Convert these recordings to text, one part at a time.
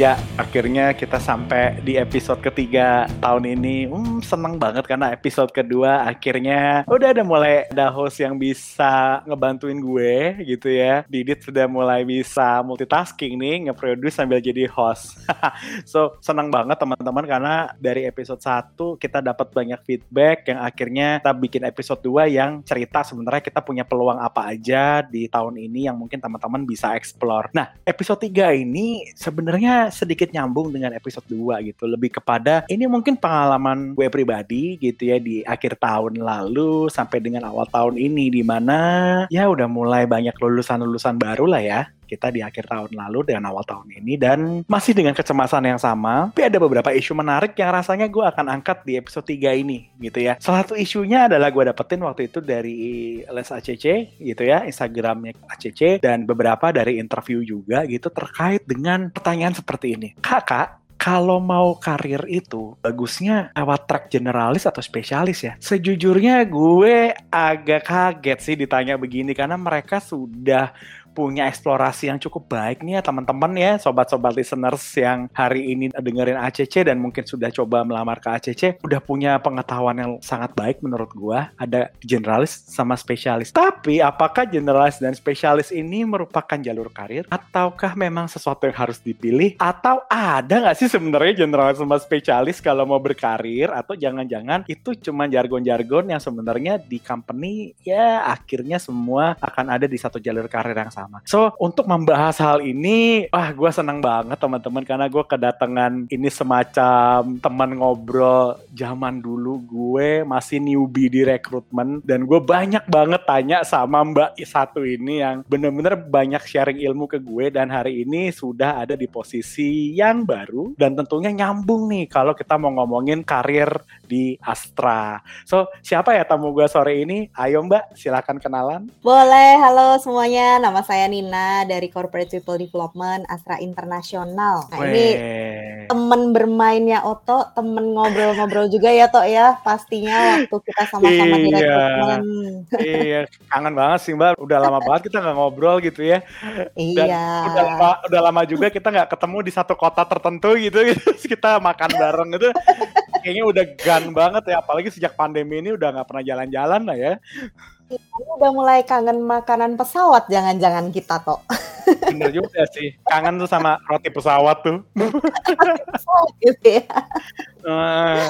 Ya, akhirnya kita sampai di episode ketiga tahun ini. Hmm, seneng banget karena episode kedua akhirnya udah ada mulai ada host yang bisa ngebantuin gue gitu ya. Didit sudah mulai bisa multitasking nih, nge-produce sambil jadi host. so, seneng banget teman-teman karena dari episode 1 kita dapat banyak feedback yang akhirnya kita bikin episode 2 yang cerita sebenarnya kita punya peluang apa aja di tahun ini yang mungkin teman-teman bisa explore. Nah, episode 3 ini sebenarnya sedikit nyambung dengan episode 2 gitu. Lebih kepada ini mungkin pengalaman gue pribadi gitu ya di akhir tahun lalu sampai dengan awal tahun ini di mana ya udah mulai banyak lulusan-lulusan baru lah ya kita di akhir tahun lalu dengan awal tahun ini dan masih dengan kecemasan yang sama. Tapi ada beberapa isu menarik yang rasanya gue akan angkat di episode 3 ini gitu ya. Salah satu isunya adalah gue dapetin waktu itu dari Les ACC gitu ya, Instagramnya ACC dan beberapa dari interview juga gitu terkait dengan pertanyaan seperti ini. Kakak, kalau mau karir itu bagusnya lewat track generalis atau spesialis ya. Sejujurnya gue agak kaget sih ditanya begini karena mereka sudah punya eksplorasi yang cukup baik nih ya teman-teman ya sobat-sobat listeners yang hari ini dengerin ACC dan mungkin sudah coba melamar ke ACC udah punya pengetahuan yang sangat baik menurut gua. Ada generalis sama spesialis. Tapi apakah generalis dan spesialis ini merupakan jalur karir? Ataukah memang sesuatu yang harus dipilih? Atau ada nggak sih sebenarnya generalis sama spesialis kalau mau berkarir? Atau jangan-jangan itu cuma jargon-jargon yang sebenarnya di company ya akhirnya semua akan ada di satu jalur karir yang sama. So untuk membahas hal ini, wah gue senang banget teman-teman karena gue kedatangan ini semacam teman ngobrol zaman dulu gue masih newbie di rekrutmen dan gue banyak banget tanya sama Mbak satu ini yang bener-bener banyak sharing ilmu ke gue dan hari ini sudah ada di posisi yang baru dan tentunya nyambung nih kalau kita mau ngomongin karir di Astra. So siapa ya tamu gue sore ini? Ayo Mbak, silakan kenalan. Boleh, halo semuanya. Nama saya Nina dari Corporate People Development Astra Internasional. Nah, ini temen bermainnya Oto, temen ngobrol-ngobrol juga ya Tok ya, pastinya waktu kita sama-sama di Iya. rekrutmen. iya, kangen banget sih Mbak. Udah lama banget kita nggak ngobrol gitu ya. Dan Iya. udah lama, udah lama juga kita nggak ketemu di satu kota tertentu gitu. Terus kita makan bareng gitu. Kayaknya udah gan banget ya. Apalagi sejak pandemi ini udah nggak pernah jalan-jalan lah ya. Ini udah mulai kangen makanan pesawat jangan-jangan kita Tok. Bener juga sih. Kangen tuh sama roti pesawat tuh. Pesawat gitu ya. Eh,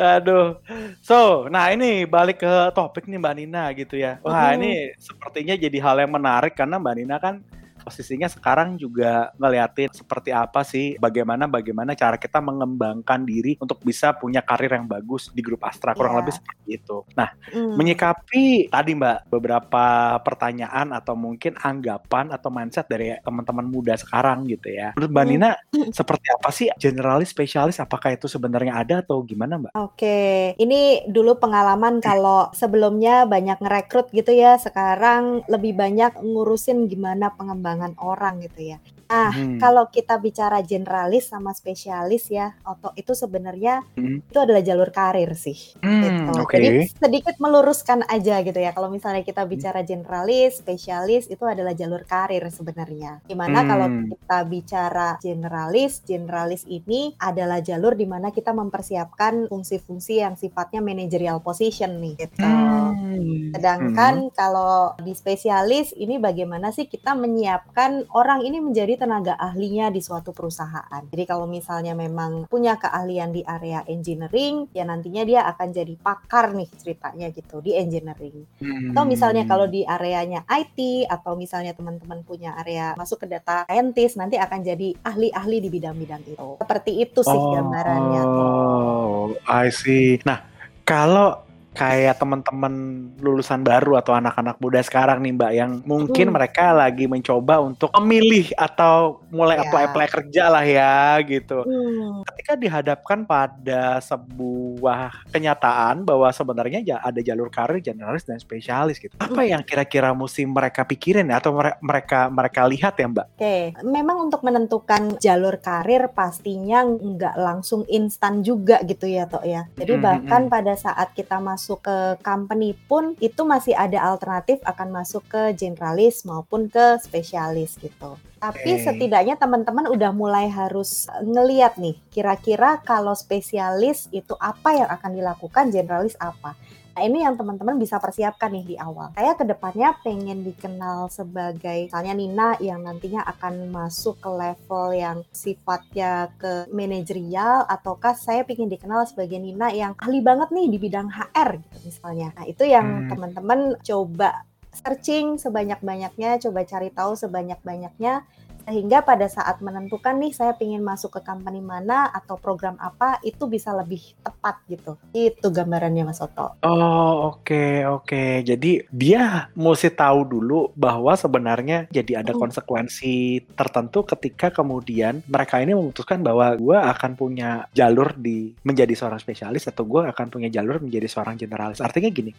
aduh. So, nah ini balik ke topik nih Mbak Nina gitu ya. Wah, Mhm. ini sepertinya jadi hal yang menarik karena Mbak Nina kan posisinya sekarang juga ngeliatin seperti apa sih bagaimana bagaimana cara kita mengembangkan diri untuk bisa punya karir yang bagus di grup Astra kurang Iya. lebih seperti itu. Nah, Hmm. menyikapi tadi Mbak beberapa pertanyaan atau mungkin anggapan atau mindset dari teman-teman muda sekarang gitu ya. Menurut Mbak Hmm. Nina seperti apa sih generalis spesialis apakah itu sebenarnya ada atau gimana Mbak? Oke, ini dulu pengalaman kalau sebelumnya banyak ngerekrut gitu ya, sekarang lebih banyak ngurusin gimana pengembangan orang gitu ya. Nah, Mhm. kalau kita bicara generalis sama spesialis ya, Oto itu sebenarnya Mhm. itu adalah jalur karir sih. Hmm, gitu. oke. Jadi sedikit meluruskan aja gitu ya. Kalau misalnya kita bicara generalis, spesialis itu adalah jalur karir sebenarnya. Di mana kalau Hmm. kita bicara generalis, generalis ini adalah jalur di mana kita mempersiapkan fungsi-fungsi yang sifatnya managerial position nih gitu. Hmm. Sedangkan kalau di spesialis ini bagaimana sih kita menyiapkan orang ini menjadi tenaga ahlinya di suatu perusahaan. Jadi kalau misalnya memang punya keahlian di area engineering, ya nantinya dia akan jadi pakar nih ceritanya gitu di engineering. Hmm. Atau misalnya kalau di areanya IT atau misalnya teman-teman punya area masuk ke data scientist, nanti akan jadi ahli-ahli di bidang-bidang itu. Seperti itu sih gambarannya. Oh, I see. Nah, kalau kayak teman-teman lulusan baru atau anak-anak muda sekarang nih Mbak yang mungkin Hmm. mereka lagi mencoba untuk memilih atau mulai Ya. apply-apply kerja lah ya gitu. Hmm. Ketika dihadapkan pada sebuah kenyataan bahwa sebenarnya ja- ada jalur karir generalis dan spesialis gitu. Apa yang kira-kira mesti mereka pikirin ya atau mere- mereka mereka lihat ya Mbak? Oke, memang untuk menentukan jalur karir pastinya nggak langsung instan juga gitu ya, Tok ya. Jadi Mm, bahkan mm, pada saat kita masuk ke company pun itu masih ada alternatif akan masuk ke generalis maupun ke spesialis gitu. Tapi Oke. setidaknya teman-teman udah mulai harus ngeliat nih, kira-kira kalau spesialis itu apa yang akan dilakukan, generalis apa. Nah ini yang teman-teman bisa persiapkan nih di awal. Saya ke depannya pengen dikenal sebagai misalnya Nina yang nantinya akan masuk ke level yang sifatnya ke manajerial ataukah saya pengen dikenal sebagai Nina yang ahli banget nih di bidang HR gitu misalnya. Nah itu yang Hmm. teman-teman coba searching sebanyak-banyaknya, coba cari tahu sebanyak-banyaknya sehingga pada saat menentukan nih saya ingin masuk ke company mana atau program apa itu bisa lebih tepat gitu. Itu gambarannya Mas Oto. Oh, oke, oke. Jadi dia mesti tahu dulu bahwa sebenarnya jadi ada Hmm. konsekuensi tertentu ketika kemudian mereka ini memutuskan bahwa gue akan punya jalur di menjadi seorang spesialis atau gue akan punya jalur menjadi seorang generalis. Artinya gini,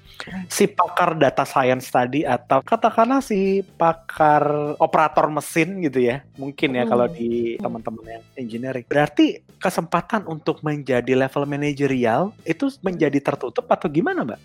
si pakar data science tadi atau katakanlah si pakar operator mesin gitu ya, mungkin ya Hmm. kalau di teman-teman yang engineering. Berarti kesempatan untuk menjadi level manajerial itu menjadi tertutup atau gimana, Mbak?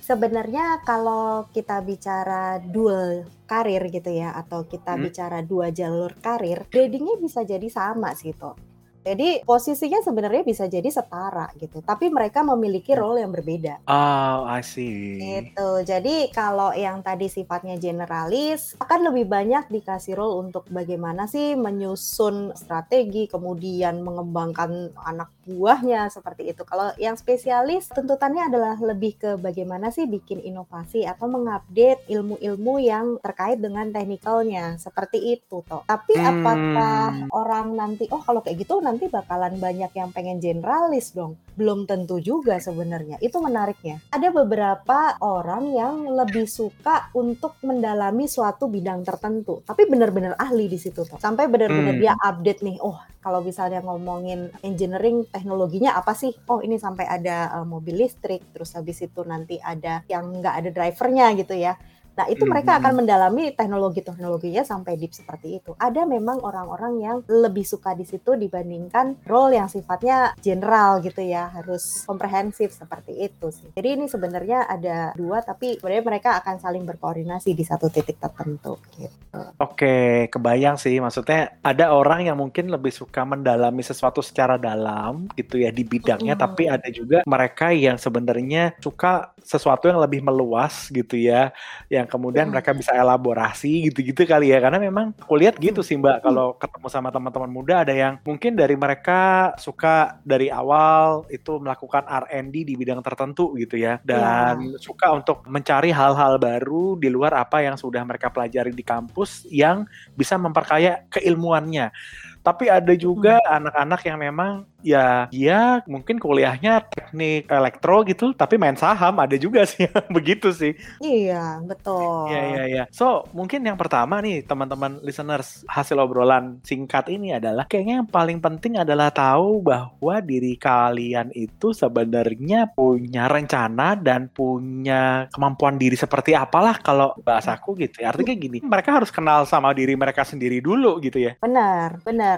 Sebenarnya kalau kita bicara dual karir gitu ya atau kita Hmm. bicara dua jalur karir, gradingnya bisa jadi sama sih gitu. Jadi posisinya sebenarnya bisa jadi setara gitu, tapi mereka memiliki Hmm. role yang berbeda. Oh, I see. Gitu. Jadi kalau yang tadi sifatnya generalis akan lebih banyak dikasih role untuk bagaimana sih menyusun strategi, kemudian mengembangkan anak buahnya seperti itu. Kalau yang spesialis tuntutannya adalah lebih ke bagaimana sih bikin inovasi atau mengupdate ilmu-ilmu yang terkait dengan teknikalnya seperti itu toh. Tapi Hmm. apakah orang nanti oh kalau kayak gitu nanti bakalan banyak yang pengen generalis dong? Belum tentu juga sebenarnya. Itu menariknya. Ada beberapa orang yang lebih suka untuk mendalami suatu bidang tertentu, tapi benar-benar ahli di situ tuh. Sampai benar-benar Hmm. dia update nih. Oh, kalau misalnya ngomongin engineering teknologinya apa sih? Oh, ini sampai ada uh, mobil listrik, terus habis itu nanti ada yang nggak ada drivernya gitu ya. Nah, itu mereka Hmm. akan mendalami teknologi-teknologinya sampai deep seperti itu. Ada memang orang-orang yang lebih suka di situ dibandingkan role yang sifatnya general gitu ya, harus komprehensif seperti itu sih. Jadi ini sebenarnya ada dua, tapi sebenarnya mereka akan saling berkoordinasi di satu titik tertentu gitu. Oke, kebayang sih. Maksudnya ada orang yang mungkin lebih suka mendalami sesuatu secara dalam gitu ya di bidangnya, Mm-mm. tapi ada juga mereka yang sebenarnya suka sesuatu yang lebih meluas gitu ya, yang kemudian Mm. mereka bisa elaborasi gitu-gitu kali ya. Karena memang aku lihat gitu sih Mbak, kalau ketemu sama teman-teman muda ada yang mungkin dari mereka suka dari awal itu melakukan R&D di bidang tertentu gitu ya, dan suka untuk mencari hal-hal baru di luar apa yang sudah mereka pelajari di kampus yang bisa memperkaya keilmuannya. Tapi ada juga anak-anak yang memang ya dia mungkin kuliahnya teknik elektro gitu, tapi main saham ada juga sih begitu sih. Iya, betul. Iya iya iya. So mungkin yang pertama nih teman-teman listeners hasil obrolan singkat ini adalah kayaknya yang paling penting adalah tahu bahwa diri kalian itu sebenarnya punya rencana dan punya kemampuan diri seperti apalah kalau bahasaku gitu. Ya. Artinya gini, mereka harus kenal sama diri mereka sendiri dulu gitu ya. Benar, benar.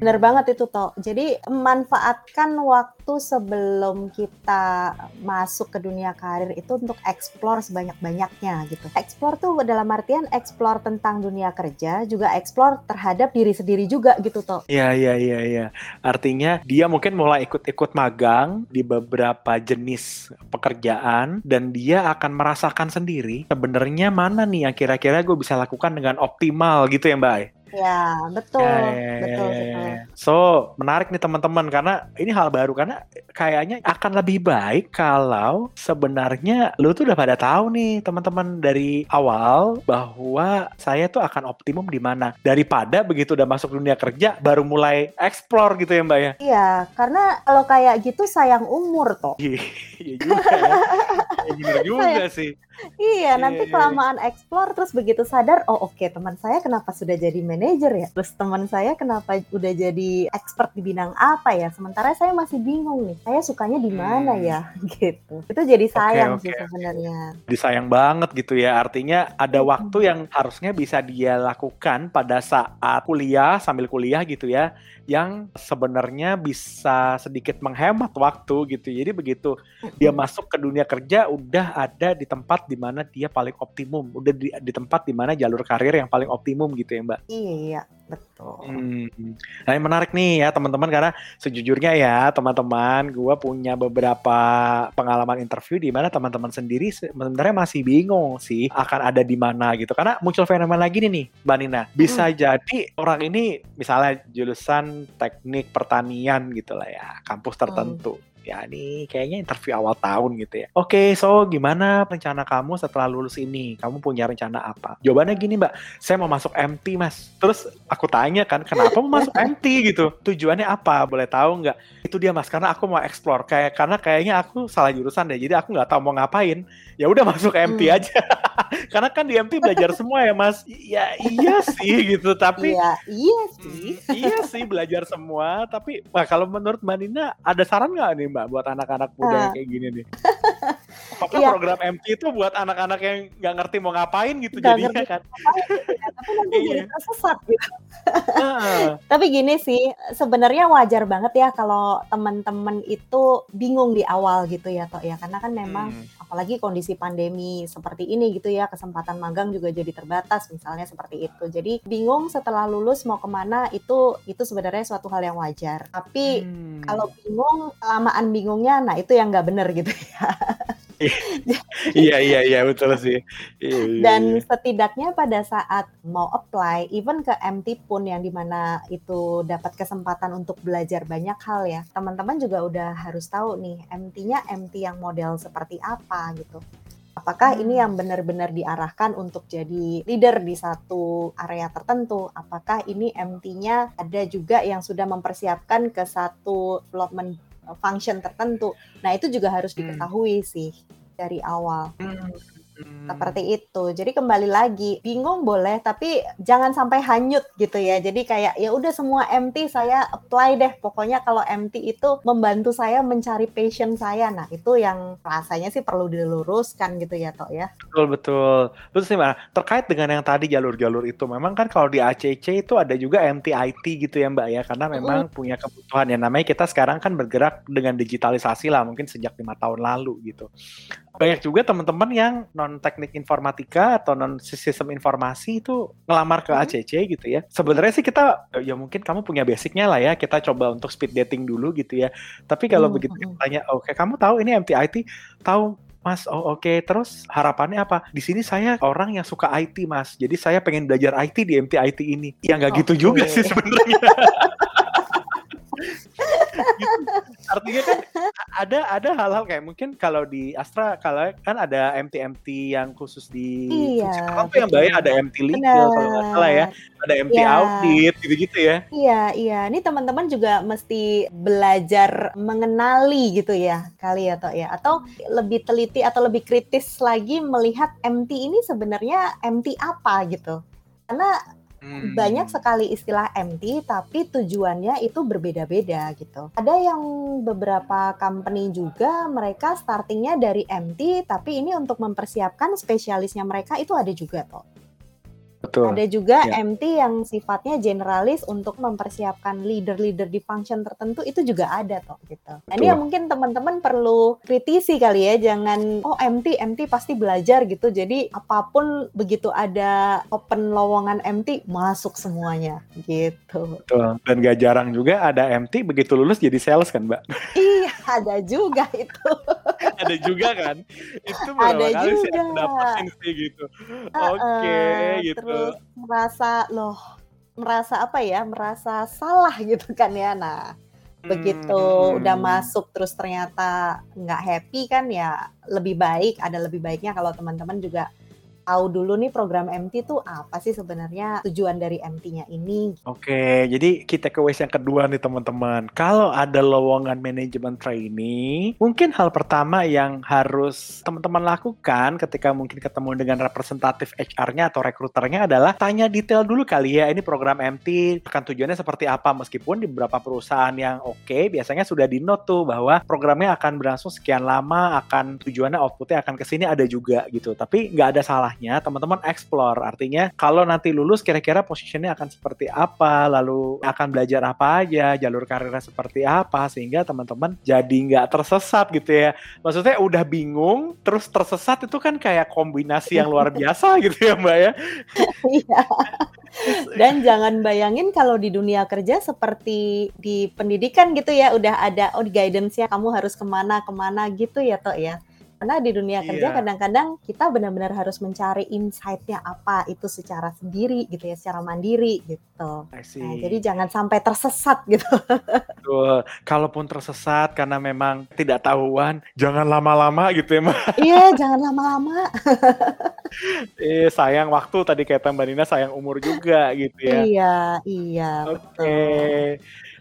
Benar banget itu toh. Jadi manfaatkan waktu sebelum kita masuk ke dunia karir itu untuk explore sebanyak-banyaknya gitu. Explore tuh dalam artian explore tentang dunia kerja, juga explore terhadap diri sendiri juga gitu toh. Iya iya iya iya. Artinya dia mungkin mulai ikut-ikut magang di beberapa jenis pekerjaan dan dia akan merasakan sendiri sebenarnya mana nih yang kira-kira gue bisa lakukan dengan optimal gitu ya Mbak. Ya, betul. Ya, ya, ya, betul, ya, betul. ya. So menarik nih teman-teman karena ini hal baru karena kayaknya akan lebih baik kalau sebenarnya lu tuh udah pada tahu nih teman-teman dari awal bahwa saya tuh akan optimum di mana daripada begitu udah masuk dunia kerja baru mulai explore gitu ya mbak ya. Iya, karena kalau kayak gitu sayang umur toh. Iya juga ya. Ya, bener juga sih. Iya, Iya, nanti iya, kelamaan explore terus begitu sadar, oh oke teman saya kenapa sudah jadi manajer ya? Terus teman saya kenapa udah jadi expert di bidang apa ya? Sementara saya masih bingung nih. Saya sukanya di mana Hmm. ya? Gitu. Itu jadi sayang oke, sih oke. sebenarnya. disayang banget gitu ya. Artinya ada Mm-mm. waktu yang harusnya bisa dia lakukan pada saat kuliah sambil kuliah gitu ya, yang sebenarnya bisa sedikit menghemat waktu gitu. Jadi begitu dia masuk ke dunia kerja udah ada di tempat di mana dia paling optimum, udah di, di tempat di mana jalur karir yang paling optimum gitu ya, Mbak. Iya, betul. Hmm. Nah, ini menarik nih ya teman-teman karena sejujurnya ya teman-teman, gua punya beberapa pengalaman interview di mana teman-teman sendiri se- sebenarnya masih bingung sih akan ada di mana gitu. Karena muncul fenomena lagi nih, Mbak Nina. Bisa jadi orang ini misalnya jurusan teknik pertanian gitu lah ya, kampus tertentu. Ya ini kayaknya interview awal tahun gitu ya. Oke, so gimana rencana kamu setelah lulus ini? Kamu punya rencana apa? Jawabannya gini mbak, saya mau masuk MT mas. Terus aku tanya kan, kenapa mau masuk MT gitu? Tujuannya apa? Boleh tahu nggak? Itu dia mas, karena aku mau explore. Kayak karena kayaknya aku salah jurusan deh, jadi aku nggak tahu mau ngapain. Ya udah masuk MT Hmm. aja. karena kan di MT belajar semua ya mas. Ya iya sih gitu, tapi Iya, iya sih. Hmm, iya sih belajar semua, tapi wah, kalau menurut Mbak Nina ada saran nggak nih Mbak buat anak-anak muda yang Ah. kayak gini nih? Apakah Iya. program MT itu buat anak-anak yang nggak ngerti mau ngapain gitu Nggak jadinya ngerti kan? Tapi nanti Iya. jadi tersesat gitu. Heeh. Tapi gini sih, sebenarnya wajar banget ya kalau teman-teman itu bingung di awal gitu ya, Tok ya. Karena kan memang Hmm. apalagi kondisi pandemi seperti ini gitu ya, kesempatan magang juga jadi terbatas misalnya seperti itu. Jadi bingung setelah lulus mau ke mana itu itu sebenarnya suatu hal yang wajar. Tapi Hmm. kalau bingung, kelamaan bingungnya, nah itu yang nggak bener gitu ya. iya iya iya betul sih. Iya, iya, Dan iya. setidaknya pada saat mau apply, even ke MT pun yang di mana itu dapat kesempatan untuk belajar banyak hal ya, teman-teman juga udah harus tahu nih MT-nya MT yang model seperti apa gitu. Apakah ini Hmm. yang benar-benar diarahkan untuk jadi leader di satu area tertentu? Apakah ini MT-nya ada juga yang sudah mempersiapkan ke satu development function tertentu? Nah, itu juga harus Hmm. diketahui sih dari awal. Hmm. Hmm. Seperti itu. Jadi kembali lagi, bingung boleh, tapi jangan sampai hanyut gitu ya. Jadi kayak ya udah semua MT saya apply deh. Pokoknya kalau MT itu membantu saya mencari passion saya. Nah, itu yang rasanya sih perlu diluruskan gitu ya, Tok ya. Betul betul. Terus nih Mbak, terkait dengan yang tadi jalur-jalur itu, memang kan kalau di ACC itu ada juga MTIT gitu ya Mbak ya, karena memang punya kebutuhan ya namanya kita sekarang kan bergerak dengan digitalisasi lah, mungkin sejak lima tahun lalu gitu. Banyak juga teman-teman yang non teknik informatika atau non sistem informasi itu ngelamar ke Hmm. ACC gitu ya. Sebenarnya sih kita ya mungkin kamu punya basicnya lah ya, kita coba untuk speed dating dulu gitu ya. Tapi kalau Hmm, begitu hmm. tanya, oke kamu tahu ini MTIT? Tahu Mas, oh oke. Terus harapannya apa? Di sini saya orang yang suka IT, Mas. Jadi saya pengen belajar IT di MTIT ini. Ya nggak gitu Oke. juga sih sebenarnya. Artinya kan ada ada hal-hal kayak mungkin kalau di Astra kalau kan ada MT-MT yang khusus di Iya, fungsi tertentu yang bayar ada MT legal kalau nggak salah ya, ada MT Iya. audit gitu-gitu ya. Iya, iya. Ini teman-teman juga mesti belajar mengenali gitu ya, kali ya, Tok ya. Atau lebih teliti atau lebih kritis lagi melihat MT ini sebenarnya MT apa gitu. Karena Hmm. banyak sekali istilah MT tapi tujuannya itu berbeda-beda gitu. Ada yang beberapa company juga mereka startingnya dari MT tapi ini untuk mempersiapkan spesialisnya mereka itu ada juga toh. Betul. Ada juga Ya. MT yang sifatnya generalis untuk mempersiapkan leader-leader di function tertentu itu juga ada toh gitu. Nah, ini yang mungkin teman-teman perlu kritisi kali ya, jangan oh MT MT pasti belajar gitu. Jadi apa pun begitu ada open lowongan MT masuk semuanya gitu. Betul. Dan gak jarang juga ada MT begitu lulus jadi sales kan, Mbak? Iya, ada juga itu. ada juga kan itu Ada kali sih juga. aku dapetin sih gitu oke Heeh, gitu Terus merasa loh merasa apa ya? Merasa salah gitu kan ya. Nah, begitu Hmm, udah masuk terus ternyata nggak happy kan ya lebih baik ada lebih baiknya kalau teman-teman juga tahu dulu nih program MT itu apa sih sebenarnya tujuan dari MT-nya ini. Oke, jadi kita ke yang kedua nih teman-teman. Kalau ada lowongan manajemen trainee, mungkin hal pertama yang harus teman-teman lakukan ketika mungkin ketemu dengan representatif HR-nya atau rekruternya adalah tanya detail dulu kali ya, ini program MT akan tujuannya seperti apa meskipun di beberapa perusahaan yang oke okay, biasanya sudah di note tuh bahwa programnya akan berlangsung sekian lama, akan tujuannya outputnya akan ke sini ada juga gitu. Tapi nggak ada salahnya teman-teman explore. Artinya kalau nanti lulus kira-kira posisinya akan seperti apa, lalu akan belajar apa aja, jalur karirnya seperti apa, sehingga teman-teman jadi nggak tersesat gitu ya. Maksudnya udah bingung, terus tersesat itu kan kayak kombinasi yang luar biasa gitu ya Mbak ya. Iya. Dan jangan bayangin kalau di dunia kerja seperti di pendidikan gitu ya, udah ada oh guidance-nya kamu harus ke mana ke mana gitu ya toh ya. Karena di dunia kerja yeah. kadang-kadang kita benar-benar harus mencari insight-nya apa itu secara sendiri gitu ya, secara mandiri gitu. Nah, jadi jangan sampai tersesat gitu. Betul. Kalaupun tersesat karena memang tidak tahuan, jangan lama-lama gitu ya, Mbak. Iya, jangan lama-lama. eh, sayang waktu tadi kayak Mbak Nina, sayang umur juga gitu ya. Iya, iya. Oke. Okay.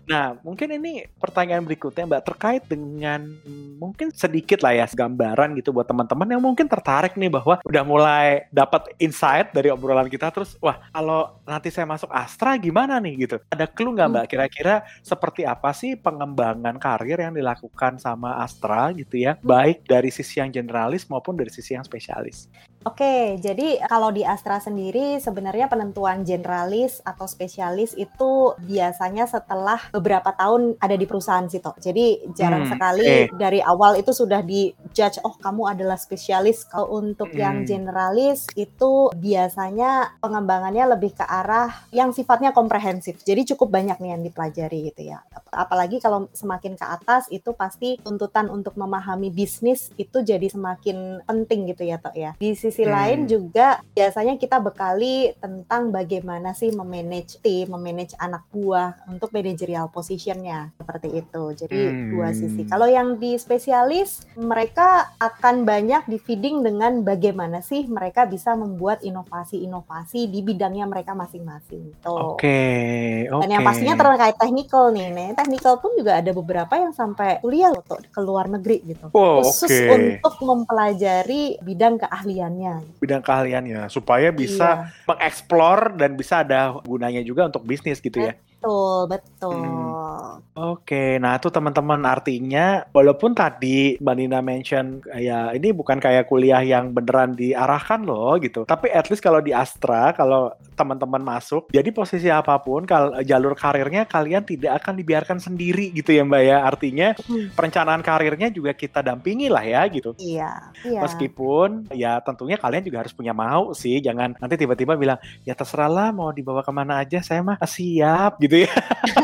Nah, mungkin ini pertanyaan berikutnya Mbak terkait dengan mungkin sedikit lah ya gambaran gitu buat teman-teman yang mungkin tertarik nih bahwa udah mulai dapat insight dari obrolan kita terus wah kalau nanti saya masuk Astra gimana nih gitu. Ada clue nggak Mbak hmm. kira-kira seperti apa sih pengembangan karir yang dilakukan sama Astra gitu ya, hmm. baik dari sisi yang generalis maupun dari sisi yang spesialis. Oke, jadi kalau di Astra sendiri sebenarnya penentuan generalis atau spesialis itu biasanya setelah beberapa tahun ada di perusahaan sih toh. Jadi jarang hmm, sekali eh. dari awal itu sudah di judge oh kamu adalah spesialis. Kalau untuk hmm. yang generalis itu biasanya pengembangannya lebih ke arah yang sifatnya komprehensif. Jadi cukup banyak nih yang dipelajari gitu ya. Apalagi kalau semakin ke atas itu pasti tuntutan untuk memahami bisnis itu jadi semakin penting gitu ya toh ya. Di sisi hmm. lain juga biasanya kita bekali tentang bagaimana sih memanage tim, memanage anak buah untuk managerial positionnya seperti itu. Jadi hmm. dua sisi. Kalau yang di spesialis mereka akan banyak di feeding dengan bagaimana sih mereka bisa membuat inovasi-inovasi di bidangnya mereka masing-masing. Oke. Okay. Okay. Dan yang pastinya terkait teknikal nih. Nih, teknikal pun juga ada beberapa yang sampai kuliah loh ke luar negeri gitu. Oh, Khusus okay. untuk mempelajari bidang keahlian keahliannya. Bidang keahliannya supaya bisa iya. mengeksplor dan bisa ada gunanya juga untuk bisnis gitu ya. Betul, betul. Hmm. Oke, nah itu teman-teman artinya walaupun tadi Mbak Nina mention ya ini bukan kayak kuliah yang beneran diarahkan loh gitu. Tapi at least kalau di Astra kalau teman-teman masuk jadi posisi apa pun kalau jalur karirnya kalian tidak akan dibiarkan sendiri gitu ya Mbak ya. Artinya hmm. perencanaan karirnya juga kita dampingi lah ya gitu. Iya, iya. Meskipun ya tentunya kalian juga harus punya mau sih. Jangan nanti tiba-tiba bilang ya terserah lah mau dibawa ke mana aja saya mah siap gitu ya.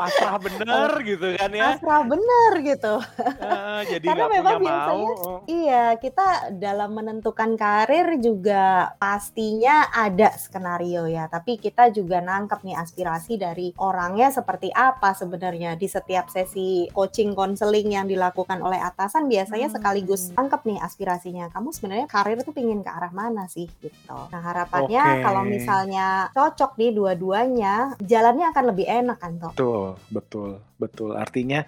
pasrah bener gitu kan ya? Pasrah bener gitu. Uh, jadi karena memang punya biasanya mau. iya kita dalam menentukan karir juga pastinya ada skenario ya. Tapi kita juga nangkep nih aspirasi dari orangnya seperti apa sebenarnya di setiap sesi coaching konseling yang dilakukan oleh atasan biasanya hmm. sekaligus nangkep nih aspirasinya. Kamu sebenarnya karir itu pingin ke arah mana sih gitu? Nah harapannya okay. kalau misalnya cocok nih dua-duanya jalannya akan lebih enak kan toh Tuh betul, betul. Artinya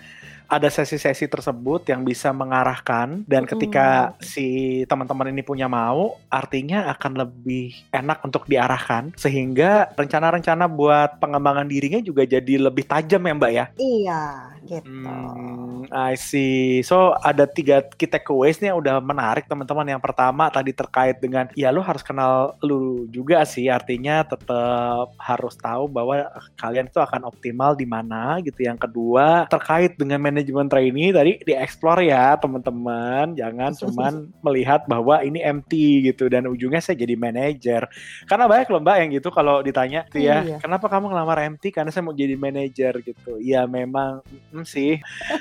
ada sesi-sesi tersebut yang bisa mengarahkan dan ketika hmm. si teman-teman ini punya mau, artinya akan lebih enak untuk diarahkan sehingga rencana-rencana buat pengembangan dirinya juga jadi lebih tajam ya, Mbak ya. Iya, gitu. Hmm, I see. So ada tiga key takeaways nih yang udah menarik teman-teman. Yang pertama tadi terkait dengan ya lu harus kenal lu juga sih. Artinya tetap harus tahu bahwa kalian itu akan optimal di mana gitu. Yang kedua terkait dengan manajemen trainee tadi dieksplor ya teman-teman jangan cuman melihat bahwa ini empty gitu dan ujungnya saya jadi manajer karena banyak loh mbak yang gitu kalau ditanya tuh ya iya. kenapa kamu ngelamar empty karena saya mau jadi manajer gitu ya memang hmm, sih.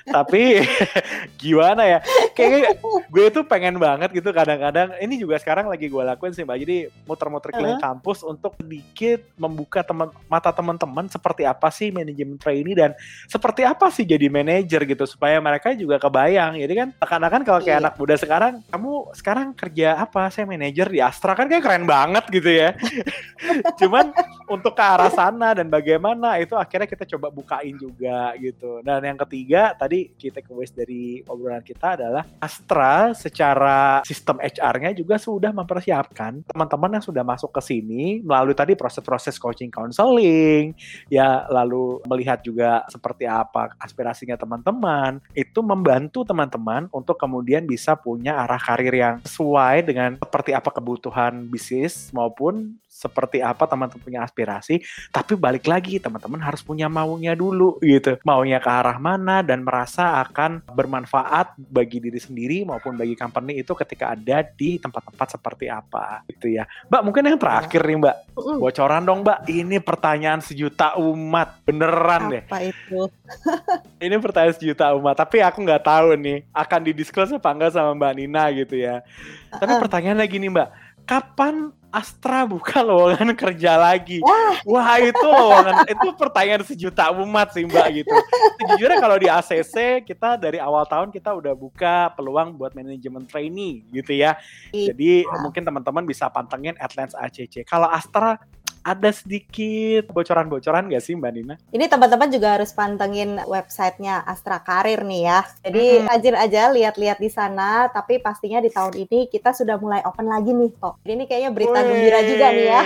Tapi gimana ya? Kayaknya gue tuh pengen banget gitu kadang-kadang. Ini juga sekarang lagi gue lakuin sih mbak. Jadi muter-muter keliling uh -huh. kampus untuk sedikit membuka teman mata teman-teman seperti apa sih manajemen trainee dan seperti apa sih jadi manajer gitu supaya mereka juga kebayang. Jadi kan kadang-kadang kalau kayak iya. anak muda sekarang, kamu sekarang kerja apa? Saya manajer di Astra kan kayak keren banget gitu ya. Cuman untuk ke arah sana dan bagaimana itu akhirnya kita coba bukain juga gitu. Dan yang ketiga tadi kita kewes dari obrolan kita adalah Astra secara sistem HR-nya juga sudah mempersiapkan teman-teman yang sudah masuk ke sini melalui tadi proses-proses coaching counseling ya lalu melihat juga seperti apa aspirasinya teman-teman. Itu membantu teman-teman untuk kemudian bisa punya arah karir yang sesuai dengan seperti apa kebutuhan bisnis maupun seperti apa teman-teman punya aspirasi, tapi balik lagi teman-teman harus punya maunya dulu gitu. Maunya ke arah mana dan merasa akan bermanfaat bagi diri sendiri maupun bagi company itu ketika ada di tempat-tempat seperti apa gitu ya. Mbak, mungkin yang terakhir nih Mbak. Bocoran dong Mbak, ini pertanyaan sejuta umat. Beneran apa deh. Apa itu? ini pertanyaan sejuta umat, tapi aku nggak tahu nih akan didiskus apa enggak sama Mbak Nina gitu ya. Tapi pertanyaan lagi nih Mbak, kapan Astra buka lowongan kerja lagi. Wah, Wah itu lowongan itu pertanyaan sejuta umat sih Mbak gitu. Sejujurnya kalau di ACC kita dari awal tahun kita udah buka peluang buat manajemen trainee gitu ya. Iya. Jadi mungkin teman-teman bisa pantengin Adlance ACC. Kalau Astra ada sedikit bocoran-bocoran gak sih Mbak Nina? Ini teman-teman juga harus pantengin websitenya Astra Karir nih ya. Jadi hmm. rajin aja lihat-lihat di sana, tapi pastinya di tahun ini kita sudah mulai open lagi nih kok. Jadi ini kayaknya berita Wee, gembira juga nih ya.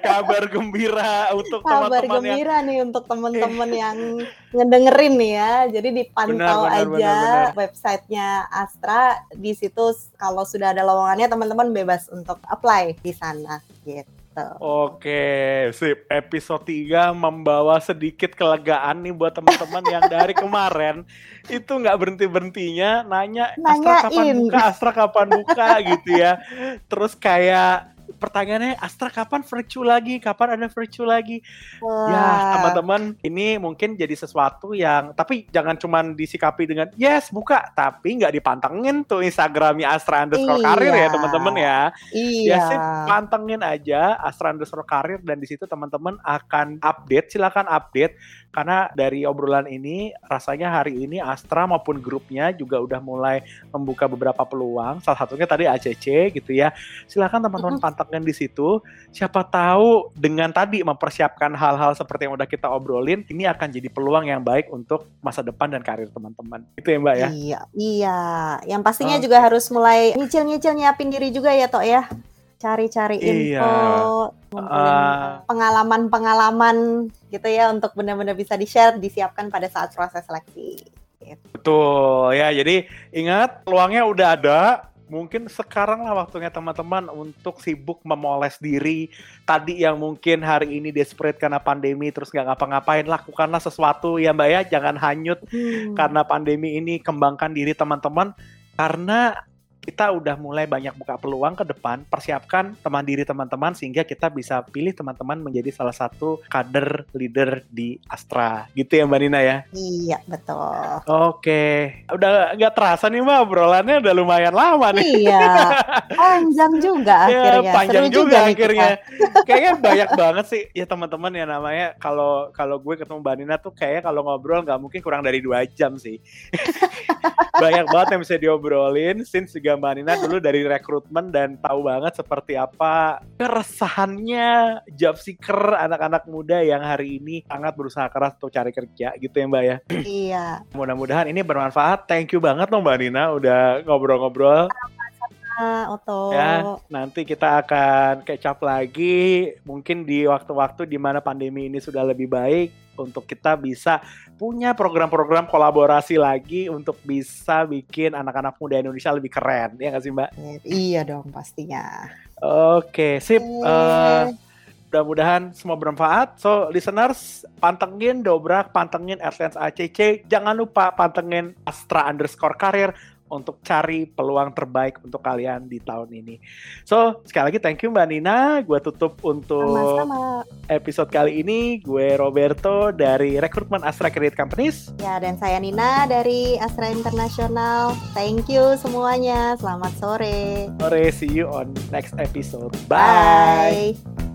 Kabar gembira untuk teman-teman Kabar gembira yang... nih untuk teman-teman yang ngedengerin nih ya. Jadi dipantau benar, benar, aja benar, benar. websitenya Astra. Di situ kalau sudah ada lowongannya teman-teman bebas untuk apply di sana gitu gitu. Oke, sip. Episode 3 membawa sedikit kelegaan nih buat teman-teman yang dari kemarin itu nggak berhenti-berhentinya nanya Astra kapan buka, Astra kapan buka gitu ya. Terus kayak pertanyaannya Astra kapan virtual lagi? Kapan ada virtual lagi? Ya, Wah. Ya, teman-teman, ini mungkin jadi sesuatu yang tapi jangan cuma disikapi dengan yes buka, tapi nggak dipantengin tuh Instagramnya Astra underscore iya. karir ya teman-teman ya. Iya. Ya sih pantengin aja Astra underscore karir dan di situ teman-teman akan update. Silakan update karena dari obrolan ini rasanya hari ini Astra maupun grupnya juga udah mulai membuka beberapa peluang. Salah satunya tadi ACC gitu ya. Silakan teman-teman pantengin di situ. Siapa tahu dengan tadi mempersiapkan hal-hal seperti yang udah kita obrolin, ini akan jadi peluang yang baik untuk masa depan dan karir teman-teman. Itu ya Mbak ya? Iya, iya. Yang pastinya oh. juga harus mulai nyicil-nyicil nyiapin diri juga ya Tok ya cari-cari iya. info, uh, pengalaman-pengalaman gitu ya untuk benar-benar bisa di-share, disiapkan pada saat proses seleksi. Gitu. Betul ya, jadi ingat peluangnya udah ada, mungkin sekarang lah waktunya teman-teman untuk sibuk memoles diri. Tadi yang mungkin hari ini desperate karena pandemi terus nggak ngapa-ngapain, lakukanlah sesuatu ya Mbak ya, jangan hanyut hmm. karena pandemi ini. Kembangkan diri teman-teman karena kita udah mulai banyak buka peluang ke depan, persiapkan teman diri teman-teman sehingga kita bisa pilih teman-teman menjadi salah satu kader leader di Astra. Gitu ya Mbak Nina ya? Iya, betul. Oke. Udah nggak terasa nih Mbak, obrolannya udah lumayan lama nih. Iya. Panjang juga ya, akhirnya. panjang Seru juga, juga akhirnya. Kayaknya banyak banget sih ya teman-teman ya namanya kalau kalau gue ketemu Mbak Nina tuh kayaknya kalau ngobrol nggak mungkin kurang dari dua jam sih. banyak banget yang bisa diobrolin since juga Mbak Nina dulu dari rekrutmen dan tahu banget seperti apa keresahannya job seeker anak-anak muda yang hari ini sangat berusaha keras untuk cari kerja gitu ya Mbak ya. Iya. Mudah-mudahan ini bermanfaat. Thank you banget loh Mbak Nina udah ngobrol-ngobrol. Oto. Ya, nanti kita akan kecap lagi mungkin di waktu-waktu di mana pandemi ini sudah lebih baik untuk kita bisa punya program-program kolaborasi lagi untuk bisa bikin anak-anak muda Indonesia lebih keren, ya nggak sih Mbak? Iya dong pastinya. Oke, sip. Uh, mudah-mudahan semua bermanfaat. So, listeners, pantengin Dobrak, pantengin AdSense ACC. Jangan lupa pantengin Astra underscore karir untuk cari peluang terbaik untuk kalian di tahun ini. So, sekali lagi thank you Mbak Nina. Gue tutup untuk Sama-sama. episode kali ini. Gue Roberto dari Rekrutmen Astra Credit Companies. Ya, dan saya Nina dari Astra Internasional. Thank you semuanya. Selamat sore. Sore, see you on next episode. Bye. Bye.